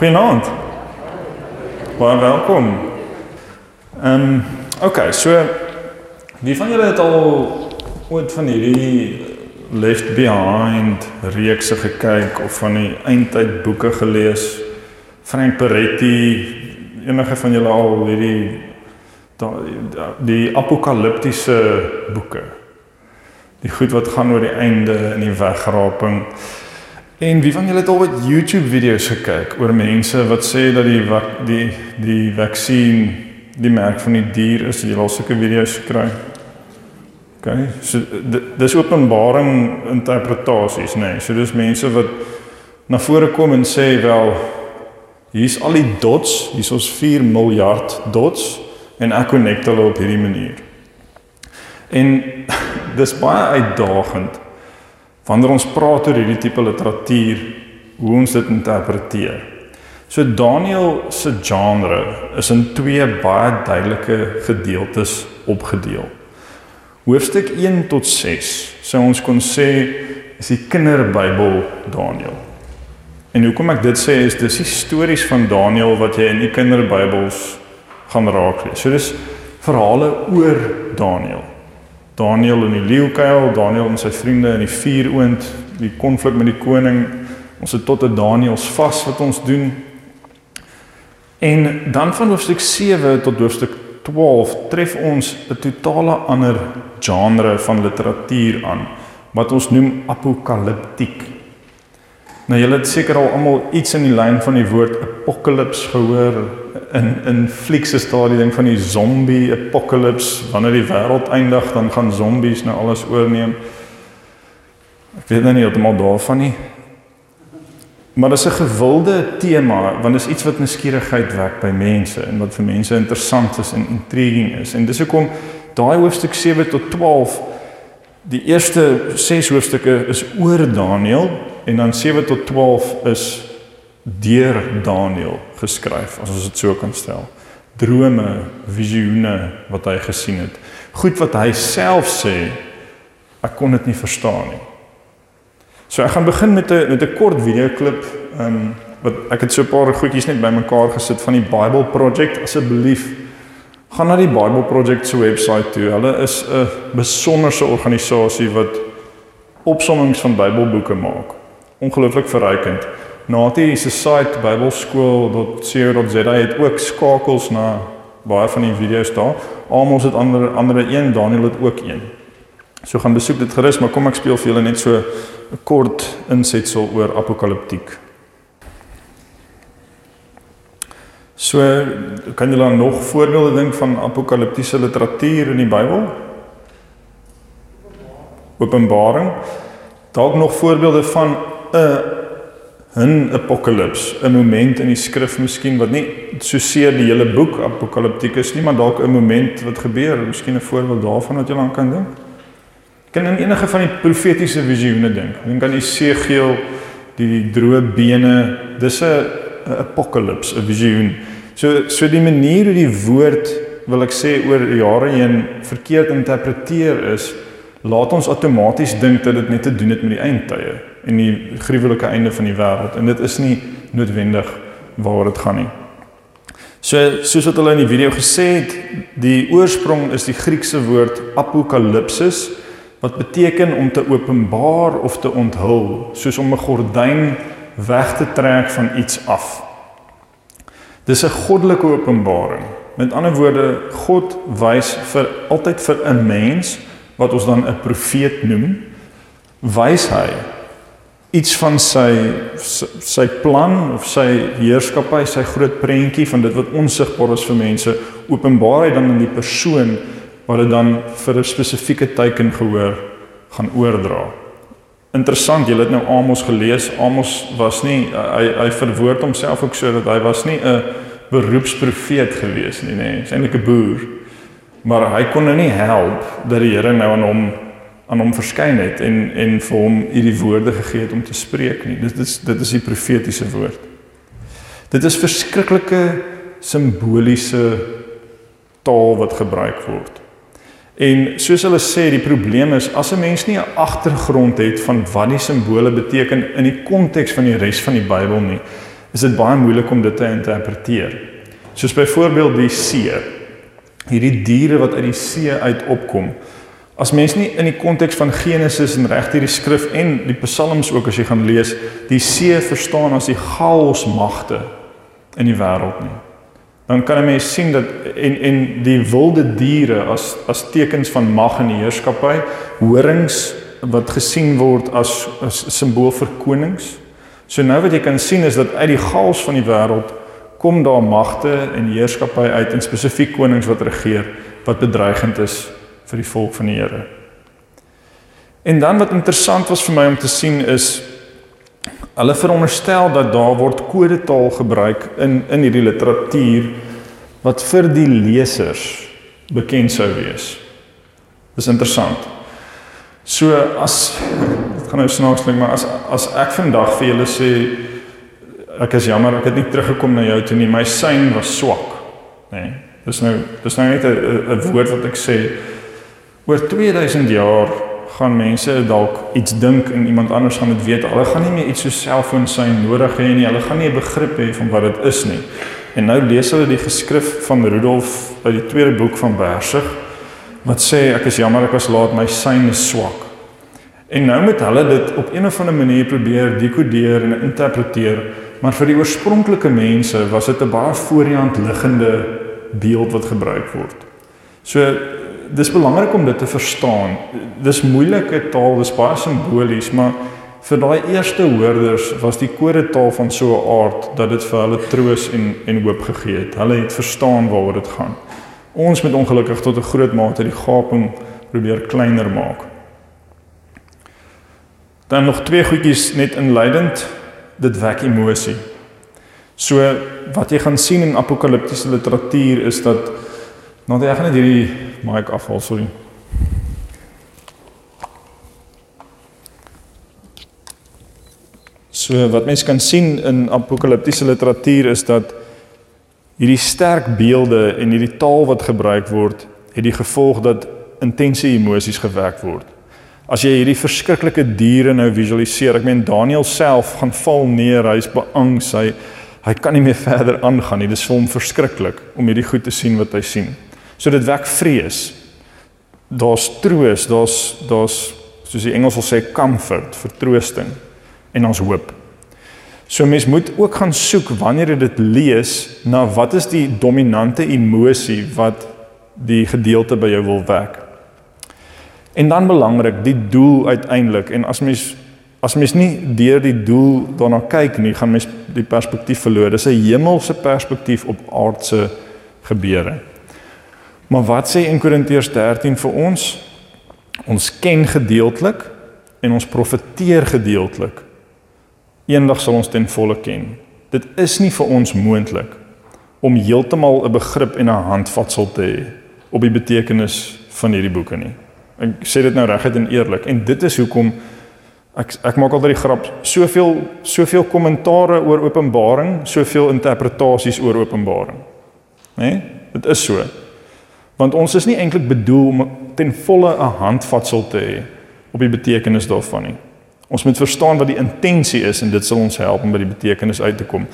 Goeienaand. Baie welkom. Ehm um, okay, so wie van julle het al ooit van hierdie Left Behind reekse gekyk of van die eindtyd boeke gelees? Frank Peretti, enige van julle al hierdie die apokaliptiese boeke? Die goed wat gaan oor die einde en die wegraping. En wie van julle het al ooit YouTube video's gekyk oor mense wat sê dat die die die vaksin die merk van die dier is? Jy al sulke video's gekry? OK. So dis openbaring interpretasies, nê. Nee. So dis mense wat na vore kom en sê wel hier's al die dots, hier's ons 4 miljard dots en ek connect hulle op hierdie manier. En dis baie uitdagend wanneer ons praat oor hierdie tipe literatuur, hoe ons dit interpreteer. So Daniel se genre is in twee baie duidelike gedeeltes opgedeel. Hoofstuk 1 tot 6 sou ons kon sê is die kinderbybel Daniel. En hoekom ek dit sê is dis die stories van Daniel wat jy in die kinderbybels gaan raak lees. So dis verhale oor Daniel. Daniel in die leeukuil, Daniel en sy vriende in die vuuroond, die konflik met die koning. Ons het tot 'n Daniels vas wat ons doen. En dan van hoofstuk 7 tot hoofstuk 12 tref ons 'n totale ander genre van literatuur aan wat ons noem apokaliptiek. Nou julle het seker al almal iets in die lyn van die woord apokalips gehoor in in flieks is daar die ding van die zombie apocalypse wanneer die wêreld eindig dan gaan zombies nou alles oorneem. Ek weet nou nie heeltemal daarvan nie. Maar dis 'n gewilde tema want dit is iets wat nuuskierigheid wek by mense en wat vir mense interessant is en intriguing is. En dis hoekom daai hoofstuk 7 tot 12 die eerste 6 hoofstukke is oor Daniël en dan 7 tot 12 is deur Daniël geskryf as ons dit so kan stel. Drome, visioene wat hy gesien het. Goed wat hy self sê ek kon dit nie verstaan nie. So ek gaan begin met 'n met 'n kort videoklip ehm um, wat ek het so 'n paar goedjies net bymekaar gesit van die Bible Project asseblief gaan na die Bible Project se webwerf toe. Hulle is 'n besonderse organisasie wat opsommings van Bybelboeke maak. Ongelooflik verrykend. Natie se site bybelskool.co.za het ook skakels na baie van die video's daar. Almal het ander ander een, Daniel het ook een. So gaan besoek dit gerus, maar kom ek speel vir julle net so 'n kort insetsel oor apokaliptiek. So kan julle nog voorbeelde dink van apokaliptiese literatuur in die Bybel? Openbaring. Dalk nog voorbeelde van 'n 'n apokalips, 'n moment in die skrif miskien wat nie so seer die hele boek apokaliptikus nie, maar dalk 'n moment wat gebeur, miskien 'n voorbeeld daarvan wat jy aan kan dink. Kan in enige van die profetiese visioene dink. Dink aan Esegiel, die droë bene, dis 'n apokalips, 'n visioen. So so die manier hoe die woord wil ek sê oor jare heen verkeerd interpreteer is, laat ons outomaties dink dat dit net te doen het met die eindtye en die gruwelike einde van die wêreld en dit is nie noodwendig waaroor dit gaan nie. So soos wat hulle in die video gesê het, die oorsprong is die Griekse woord apokalipsis wat beteken om te openbaar of te onthul, soos om 'n gordyn weg te trek van iets af. Dis 'n goddelike openbaring. Met ander woorde, God wys vir altyd vir 'n mens wat ons dan 'n profeet noem, wys hy iets van sy sy plan of sy heerskappy, sy groot prentjie van dit wat onsigbaar is vir mense, openbaar hy dan in die persoon wat dit dan vir 'n spesifieke teken gehoor gaan oordra. Interessant, jy het nou Amos gelees. Amos was nie hy hy verwoord homself ook so dat hy was nie 'n beroepsprofeet gewees nie, nê. Nee, Hy's eintlik 'n boer. Maar hy kon nou nie help dat die Here nou aan hom aan hom verskyn het en en vir hom hierdie woorde gegee het om te spreek nie. Dit is dit is die profetiese woord. Dit is verskriklike simboliese taal wat gebruik word. En soos hulle sê, die probleem is as 'n mens nie 'n agtergrond het van wat die simbole beteken in die konteks van die res van die Bybel nie, is dit baie moeilik om dit te interpreteer. Soos byvoorbeeld die see. Hierdie diere wat uit die see uit opkom. As mens nie in die konteks van Genesis en reg hierdie skrif en die psalms ook as jy gaan lees, die see verstaan as die chaos magte in die wêreld nie. Dan kan 'n mens sien dat en en die wilde diere as as tekens van mag en heerskappy, horings wat gesien word as 'n simbool vir konings. So nou wat jy kan sien is dat uit die chaos van die wêreld kom daar magte en heerskappy uit en spesifiek konings wat regeer wat bedreigend is vir die volk van die Here. En dan wat interessant was vir my om te sien is hulle veronderstel dat daar word kodetaal gebruik in in hierdie literatuur wat vir die lesers bekend sou wees. Dis interessant. So as dit gaan nou snaaks klink, maar as as ek vandag vir julle sê ek is jammer ek het nie teruggekom na jou toe nie, my sein was swak, nê. Nee, dis nou dis nou net 'n 'n woord wat ek sê Oor 2000 jaar gaan mense dalk iets dink en iemand anders gaan dit weet. Hulle gaan nie meer iets so selfoon sy nodig hê nie. Hulle gaan nie 'n begrip hê van wat dit is nie. En nou lees hulle die geskrif van Rudolf uit die tweede boek van Versig wat sê ek is jammer ek was laat my sein is swak. En nou moet hulle dit op een of ander manier probeer dekodeer en interpreteer, maar vir die oorspronklike mense was dit 'n baie voorhand liggende beeld wat gebruik word. So dis belangrik om dit te verstaan. Dis moeilike taal, dis baie simbolies, maar vir daai eerste hoorders was die kodetaal van so 'n aard dat dit vir hulle troos en en hoop gegee het. Hulle het verstaan waaroor dit gaan. Ons moet ongelukkig tot 'n groot mate die gaping probeer kleiner maak. Dan nog twee goedjies net inleidend. Dit wek emosie. So wat jy gaan sien in apokaliptiese literatuur is dat nou jy gaan net hierdie mic afval, sorry. So wat mense kan sien in apokaliptiese literatuur is dat hierdie sterk beelde en hierdie taal wat gebruik word, het die gevolg dat intense emosies gewek word. As jy hierdie verskriklike diere nou visualiseer, ek meen Daniel self gaan val neer, hy's beangs, hy hy kan nie meer verder aangaan nie. Dit is vir hom verskriklik om hierdie goed te sien wat hy sien. So dit wek vrees. Daar's troos, daar's daar's soos die Engels wil sê comfort, vertroosting en ons hoop. So mens moet ook gaan soek wanneer jy dit lees na wat is die dominante emosie wat die gedeelte by jou wil wek. En dan belangrik, die doel uiteindelik en as mens as mens nie deur die doel daarna kyk nie, gaan mens die perspektief verloor. Dis 'n hemelse perspektief op aardse gebeure. Maar wat sê in Korintiërs 13 vir ons? Ons ken gedeeltelik en ons profeteer gedeeltelik. Eendag sal ons ten volle ken. Dit is nie vir ons moontlik om heeltemal 'n begrip en 'n handvatsel te hê op die betekenis van hierdie boeke nie. Ek sê dit nou reguit en eerlik en dit is hoekom ek ek maak altyd die grap soveel soveel kommentare oor Openbaring, soveel interpretasies oor Openbaring. Né? Nee? Dit is so want ons is nie eintlik bedoel om ten volle 'n handvatsel te hê op die betekenis daarvan nie. Ons moet verstaan wat die intensie is en dit sal ons help om by die betekenis uit te kom.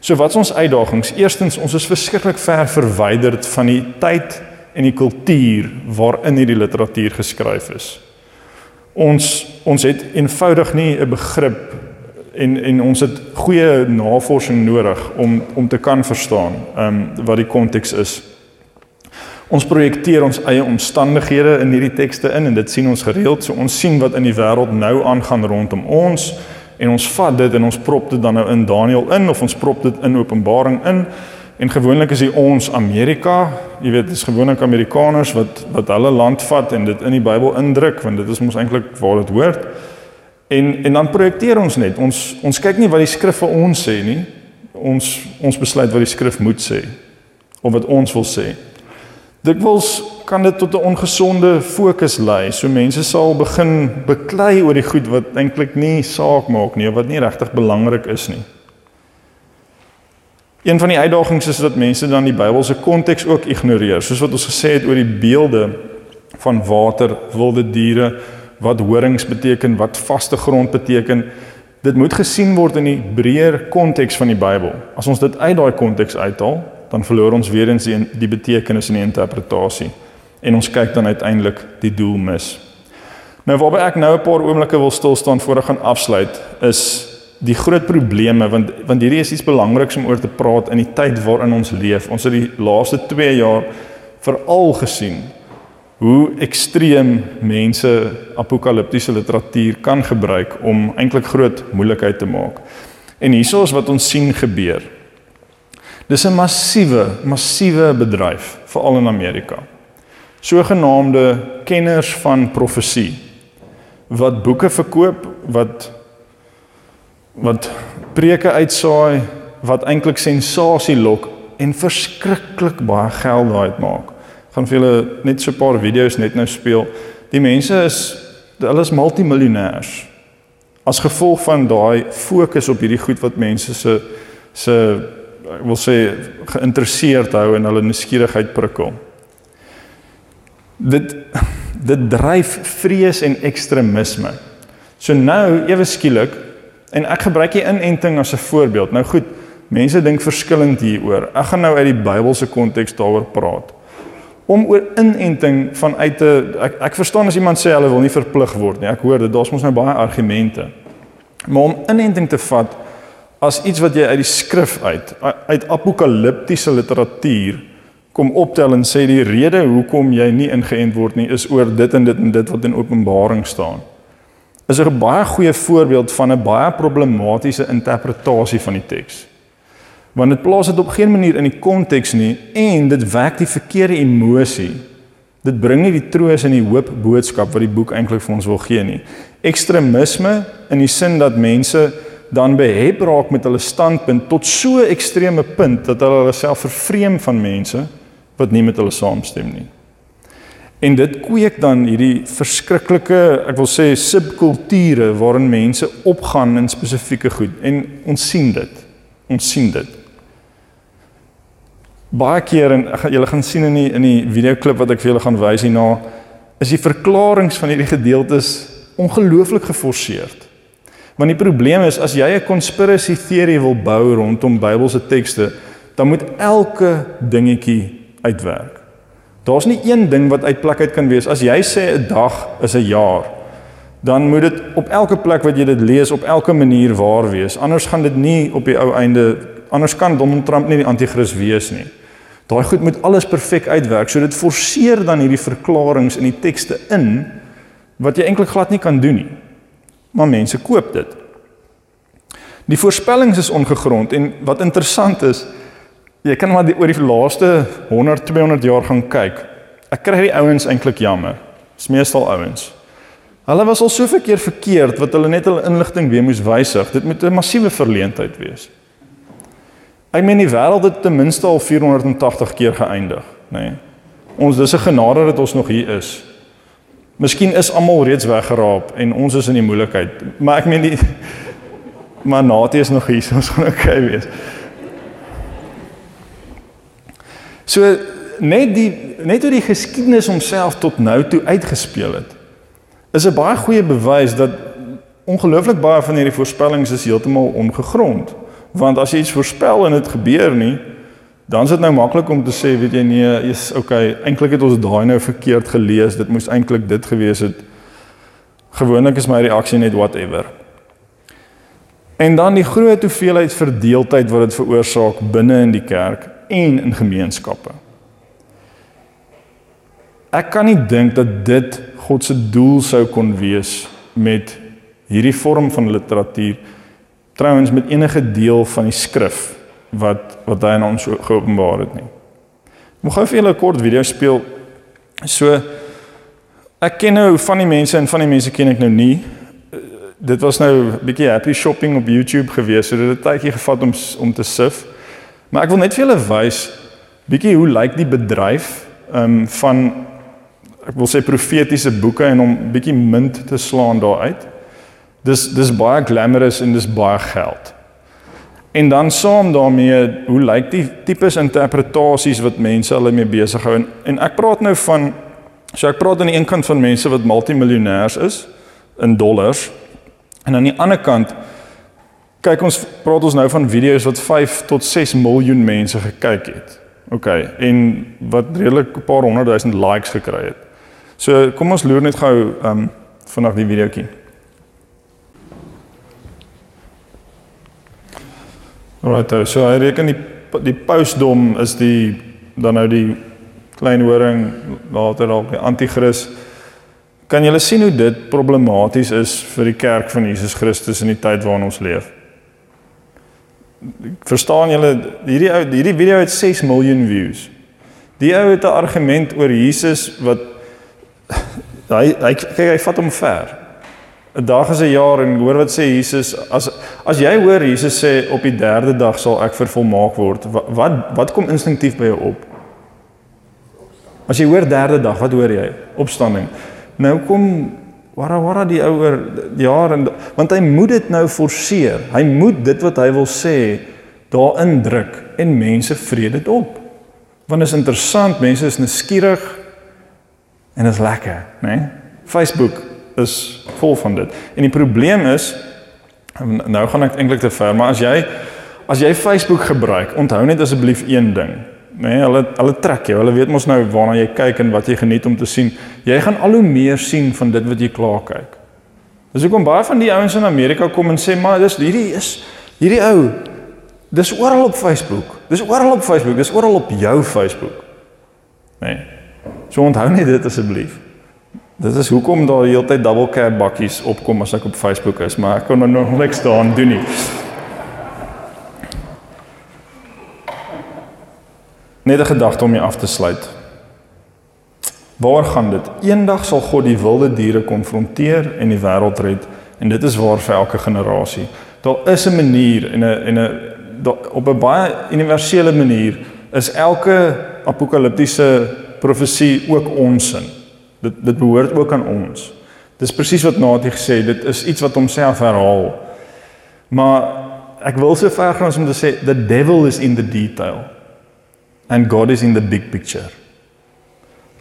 So wat is ons uitdagings? Eerstens, ons is verskriklik ver verwyderd van die tyd en die kultuur waarin hierdie literatuur geskryf is. Ons ons het eenvoudig nie 'n begrip en en ons het goeie navorsing nodig om om te kan verstaan ehm um, wat die konteks is. Ons projekteer ons eie omstandighede in hierdie tekste in en dit sien ons gereeld. So ons sien wat in die wêreld nou aangaan rondom ons en ons vat dit en ons prop dit dan nou in Daniël in of ons prop dit in Openbaring in. En gewoonlik is dit ons Amerika, jy weet, dis gewoonlik Amerikaners wat wat hulle land vat en dit in die Bybel indruk want dit is mos eintlik waar dit hoort. En en dan projekteer ons net. Ons ons kyk nie wat die skrif vir ons sê nie. Ons ons besluit wat die skrif moet sê of wat ons wil sê. Dikwels kan dit tot 'n ongesonde fokus lei. So mense sal begin beklei oor die goed wat eintlik nie saak maak nie of wat nie regtig belangrik is nie. Een van die uitdagings is dat mense dan die Bybelse konteks ook ignoreer, soos wat ons gesê het oor die beelde van water, wilde diere, wat horings beteken, wat vaste grond beteken. dit moet gesien word in die breër konteks van die Bybel. As ons dit uit daai konteks uithaal, dan verloor ons weer eens die, die betekenis en die interpretasie en ons kyk dan uiteindelik die doel mis. Nou waarby ek nou 'n paar oomblikke wil stil staan voor ek gaan afsluit is die groot probleme want want hierdie is iets belangriks om oor te praat in die tyd waarin ons leef. Ons het die laaste 2 jaar veral gesien hoe ekstreem mense apokaliptiese literatuur kan gebruik om eintlik groot moeilikheid te maak. En hieso is wat ons sien gebeur. Dis 'n massiewe, massiewe bedryf veral in Amerika. Sogenaamde kenners van profesie wat boeke verkoop, wat wat preke uitsaai, wat eintlik sensasie lok en verskriklik baie geld daai uitmaak. Gaan vir julle net so 'n paar video's net nou speel. Die mense is hulle is multimiljonêers. As gevolg van daai fokus op hierdie goed wat mense se se ek wil sê geïnteresseerd hou en hulle nuuskierigheid prikkel. Dit dit dryf vrees en ekstremisme. So nou ewe skielik en ek gebruik die inenting as 'n voorbeeld. Nou goed, mense dink verskillend hieroor. Ek gaan nou uit die Bybelse konteks daaroor praat. Om oor inenting vanuit 'n ek ek verstaan as iemand sê hulle wil nie verplig word nie. Ek hoor dit, daar's mos nou baie argumente. Maar om inenting te vat as iets wat jy uit die skrif uit uit apokaliptiese literatuur kom optel en sê die rede hoekom jy nie ingeënt word nie is oor dit en dit en dit wat in Openbaring staan. Is 'n baie goeie voorbeeld van 'n baie problematiese interpretasie van die teks. Want dit plaas dit op geen manier in die konteks nie en dit wek die verkeerde emosie. Dit bring nie die troos en die hoop boodskap wat die boek eintlik vir ons wil gee nie. Ekstremisme in die sin dat mense dan behep raak met hulle standpunt tot so 'n ekstreme punt dat hulle hulle self vervreem van mense wat nie met hulle saamstem nie. En dit kweek dan hierdie verskriklike, ek wil sê subkulture waarin mense opgaan in spesifieke goed en ons sien dit. Ons sien dit. Baie keer en julle gaan sien in die in die videoklip wat ek vir julle gaan wys hierna, is die verklaringe van hierdie gedeeltes ongelooflik geforseerd. Want die probleem is as jy 'n conspiracy teorie wil bou rondom Bybelse tekste, dan moet elke dingetjie uitwerk. Daar's nie een ding wat uit plek uit kan wees. As jy sê 'n dag is 'n jaar, dan moet dit op elke plek wat jy dit lees op elke manier waar wees. Anders gaan dit nie op die ou einde anders kan Donald Trump nie die anti-kris wees nie. Daai goed moet alles perfek uitwerk. So dit forceer dan hierdie verklaringe in die tekste in wat jy eintlik glad nie kan doen nie. Maar mense koop dit. Die voorspellings is ongegrond en wat interessant is, Jy kan maar die, oor die laaste 100 200 jaar gaan kyk. Ek kry die ouens eintlik jammer. Dis meestal ouens. Hulle was al soveel keer verkeerd wat hulle net hulle inligting weer moes wysig. Dit moet 'n massiewe verleentheid wees. Ek meen die wêreld het ten minste al 480 keer geëindig, nê. Nee. Ons dis 'n genade dat ons nog hier is. Miskien is almal reeds weggeraap en ons is in die moeilikheid. Maar ek meen die maar Natie is nog hier, so ons gaan okay wees. So net die net hoe die geskiedenis homself tot nou toe uitgespeel het is 'n baie goeie bewys dat ongelooflik baie van hierdie voorspellings is heeltemal ongegrond. Want as jy iets voorspel en dit gebeur nie, dan is dit nou maklik om te sê, weet jy nee, is okay, eintlik het ons daai nou verkeerd gelees. Dit moes eintlik dit gewees het. Gewoonlik is my reaksie net whatever. En dan die groot hoeveelheid verdeeldheid wat dit veroorsaak binne in die kerk en in gemeenskappe. Ek kan nie dink dat dit God se doel sou kon wees met hierdie vorm van literatuur trouens met enige deel van die skrif wat wat hy aan ons geopenbaar het nie. Ek moet gou vir julle 'n kort video speel. So ek ken nou van die mense en van die mense ken ek nou nie. Dit was nou 'n bietjie happy shopping op YouTube gewees. So dit het 'n tydjie gevat om om te sif. Maar ek wil net vir julle wys bietjie hoe lyk die bedryf um van ek wil sê profetiese boeke en om bietjie munt te slaan daaruit. Dis dis baie glamorous en dis baie geld. En dan saam daarmee, hoe lyk die tipes interpretasies wat mense hulle mee besig hou en, en ek praat nou van so ek praat aan die een kant van mense wat multimiljonêers is in dollars en aan die ander kant Kyk ons praat ons nou van video's wat 5 tot 6 miljoen mense gekyk het. OK, en wat redelik 'n paar honderd duisend likes gekry het. So kom ons loer net gou um vanaf die videoetjie. Right, so hy reken die die postdom is die dan nou die klein horing later dalk die anti-kris. Kan julle sien hoe dit problematies is vir die kerk van Jesus Christus in die tyd waarin ons leef? Verstaan julle hierdie ou hierdie video het 6 miljoen views. Die ou het 'n argument oor Jesus wat hy hy kyk hy vat hom ver. 'n Dag is 'n jaar en hoor wat sê Jesus as as jy hoor Jesus sê op die 3de dag sal ek vervolmaak word. Wat wat, kom instinktief by jou op? As jy hoor 3de dag, wat hoor jy? Opstanding. Nou kom Wara wara die ouer jaar en want hy moet dit nou forceer. Hy moet dit wat hy wil sê daarin druk en mense vrede dit op. Want is interessant, mense is nuuskierig en is lekker, né? Nee? Facebook is vol van dit. En die probleem is nou gaan ek eintlik te ver, maar as jy as jy Facebook gebruik, onthou net asseblief een ding. Nee, hulle hulle trek jou. Hulle weet mos nou waarna jy kyk en wat jy geniet om te sien. Jy gaan al hoe meer sien van dit wat jy klaar kyk. Dis hoekom baie van die ouens in Amerika kom en sê, "Maar dis hierdie is hierdie ou. Dis oral op Facebook. Dis oral op Facebook. Dis oral op jou Facebook." Nee. So onthou net dit asseblief. Dit is hoekom daar die hele tyd double cab bakkies opkom as ek op Facebook is, maar ek kan nou nog niks daaraan doen nie. Net 'n gedagte om jy af te sluit. Waar gaan dit? Eendag sal God die wilde diere konfronteer en die wêreld red en dit is waar vir elke generasie. Daar is 'n manier en 'n en 'n op 'n baie universele manier is elke apokaliptiese profesie ook onsin. Dit dit behoort ook aan ons. Dis presies wat Natie gesê het, dit is iets wat homself herhaal. Maar ek wil so ver gaan om te sê the devil is in the detail and God is in the big picture.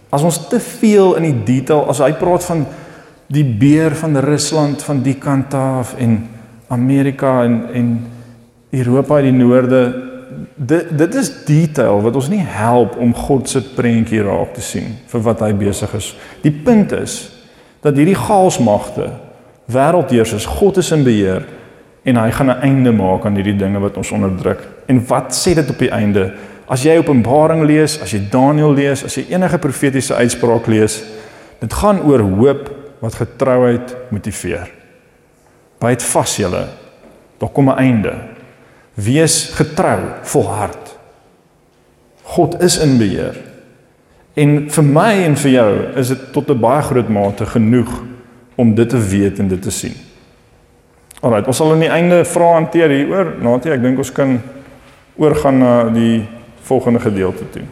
As ons te veel in die detail, as hy praat van die beer van Rusland van die kant af en Amerika en en Europa in die noorde, dit dit is detail wat ons nie help om God se prentjie raak te sien vir wat hy besig is. Die punt is dat hierdie gaalsmagte wêreldheersers, God is in beheer en hy gaan 'n einde maak aan hierdie dinge wat ons onderdruk. En wat sê dit op die einde? As jy Openbaring lees, as jy Daniël lees, as jy enige profetiese uitspraak lees, dit gaan oor hoop wat getrouheid motiveer. Byt vas julle. Daar kom 'n einde. Wees getrou, volhard. God is in beheer. En vir my en vir jou is dit tot 'n baie groot mate genoeg om dit te weet en dit te sien. Alraai, ons sal aan die einde vra hanteer hieroor. Natie, ek dink ons kan oorgaan na die volgende gedeelte toe.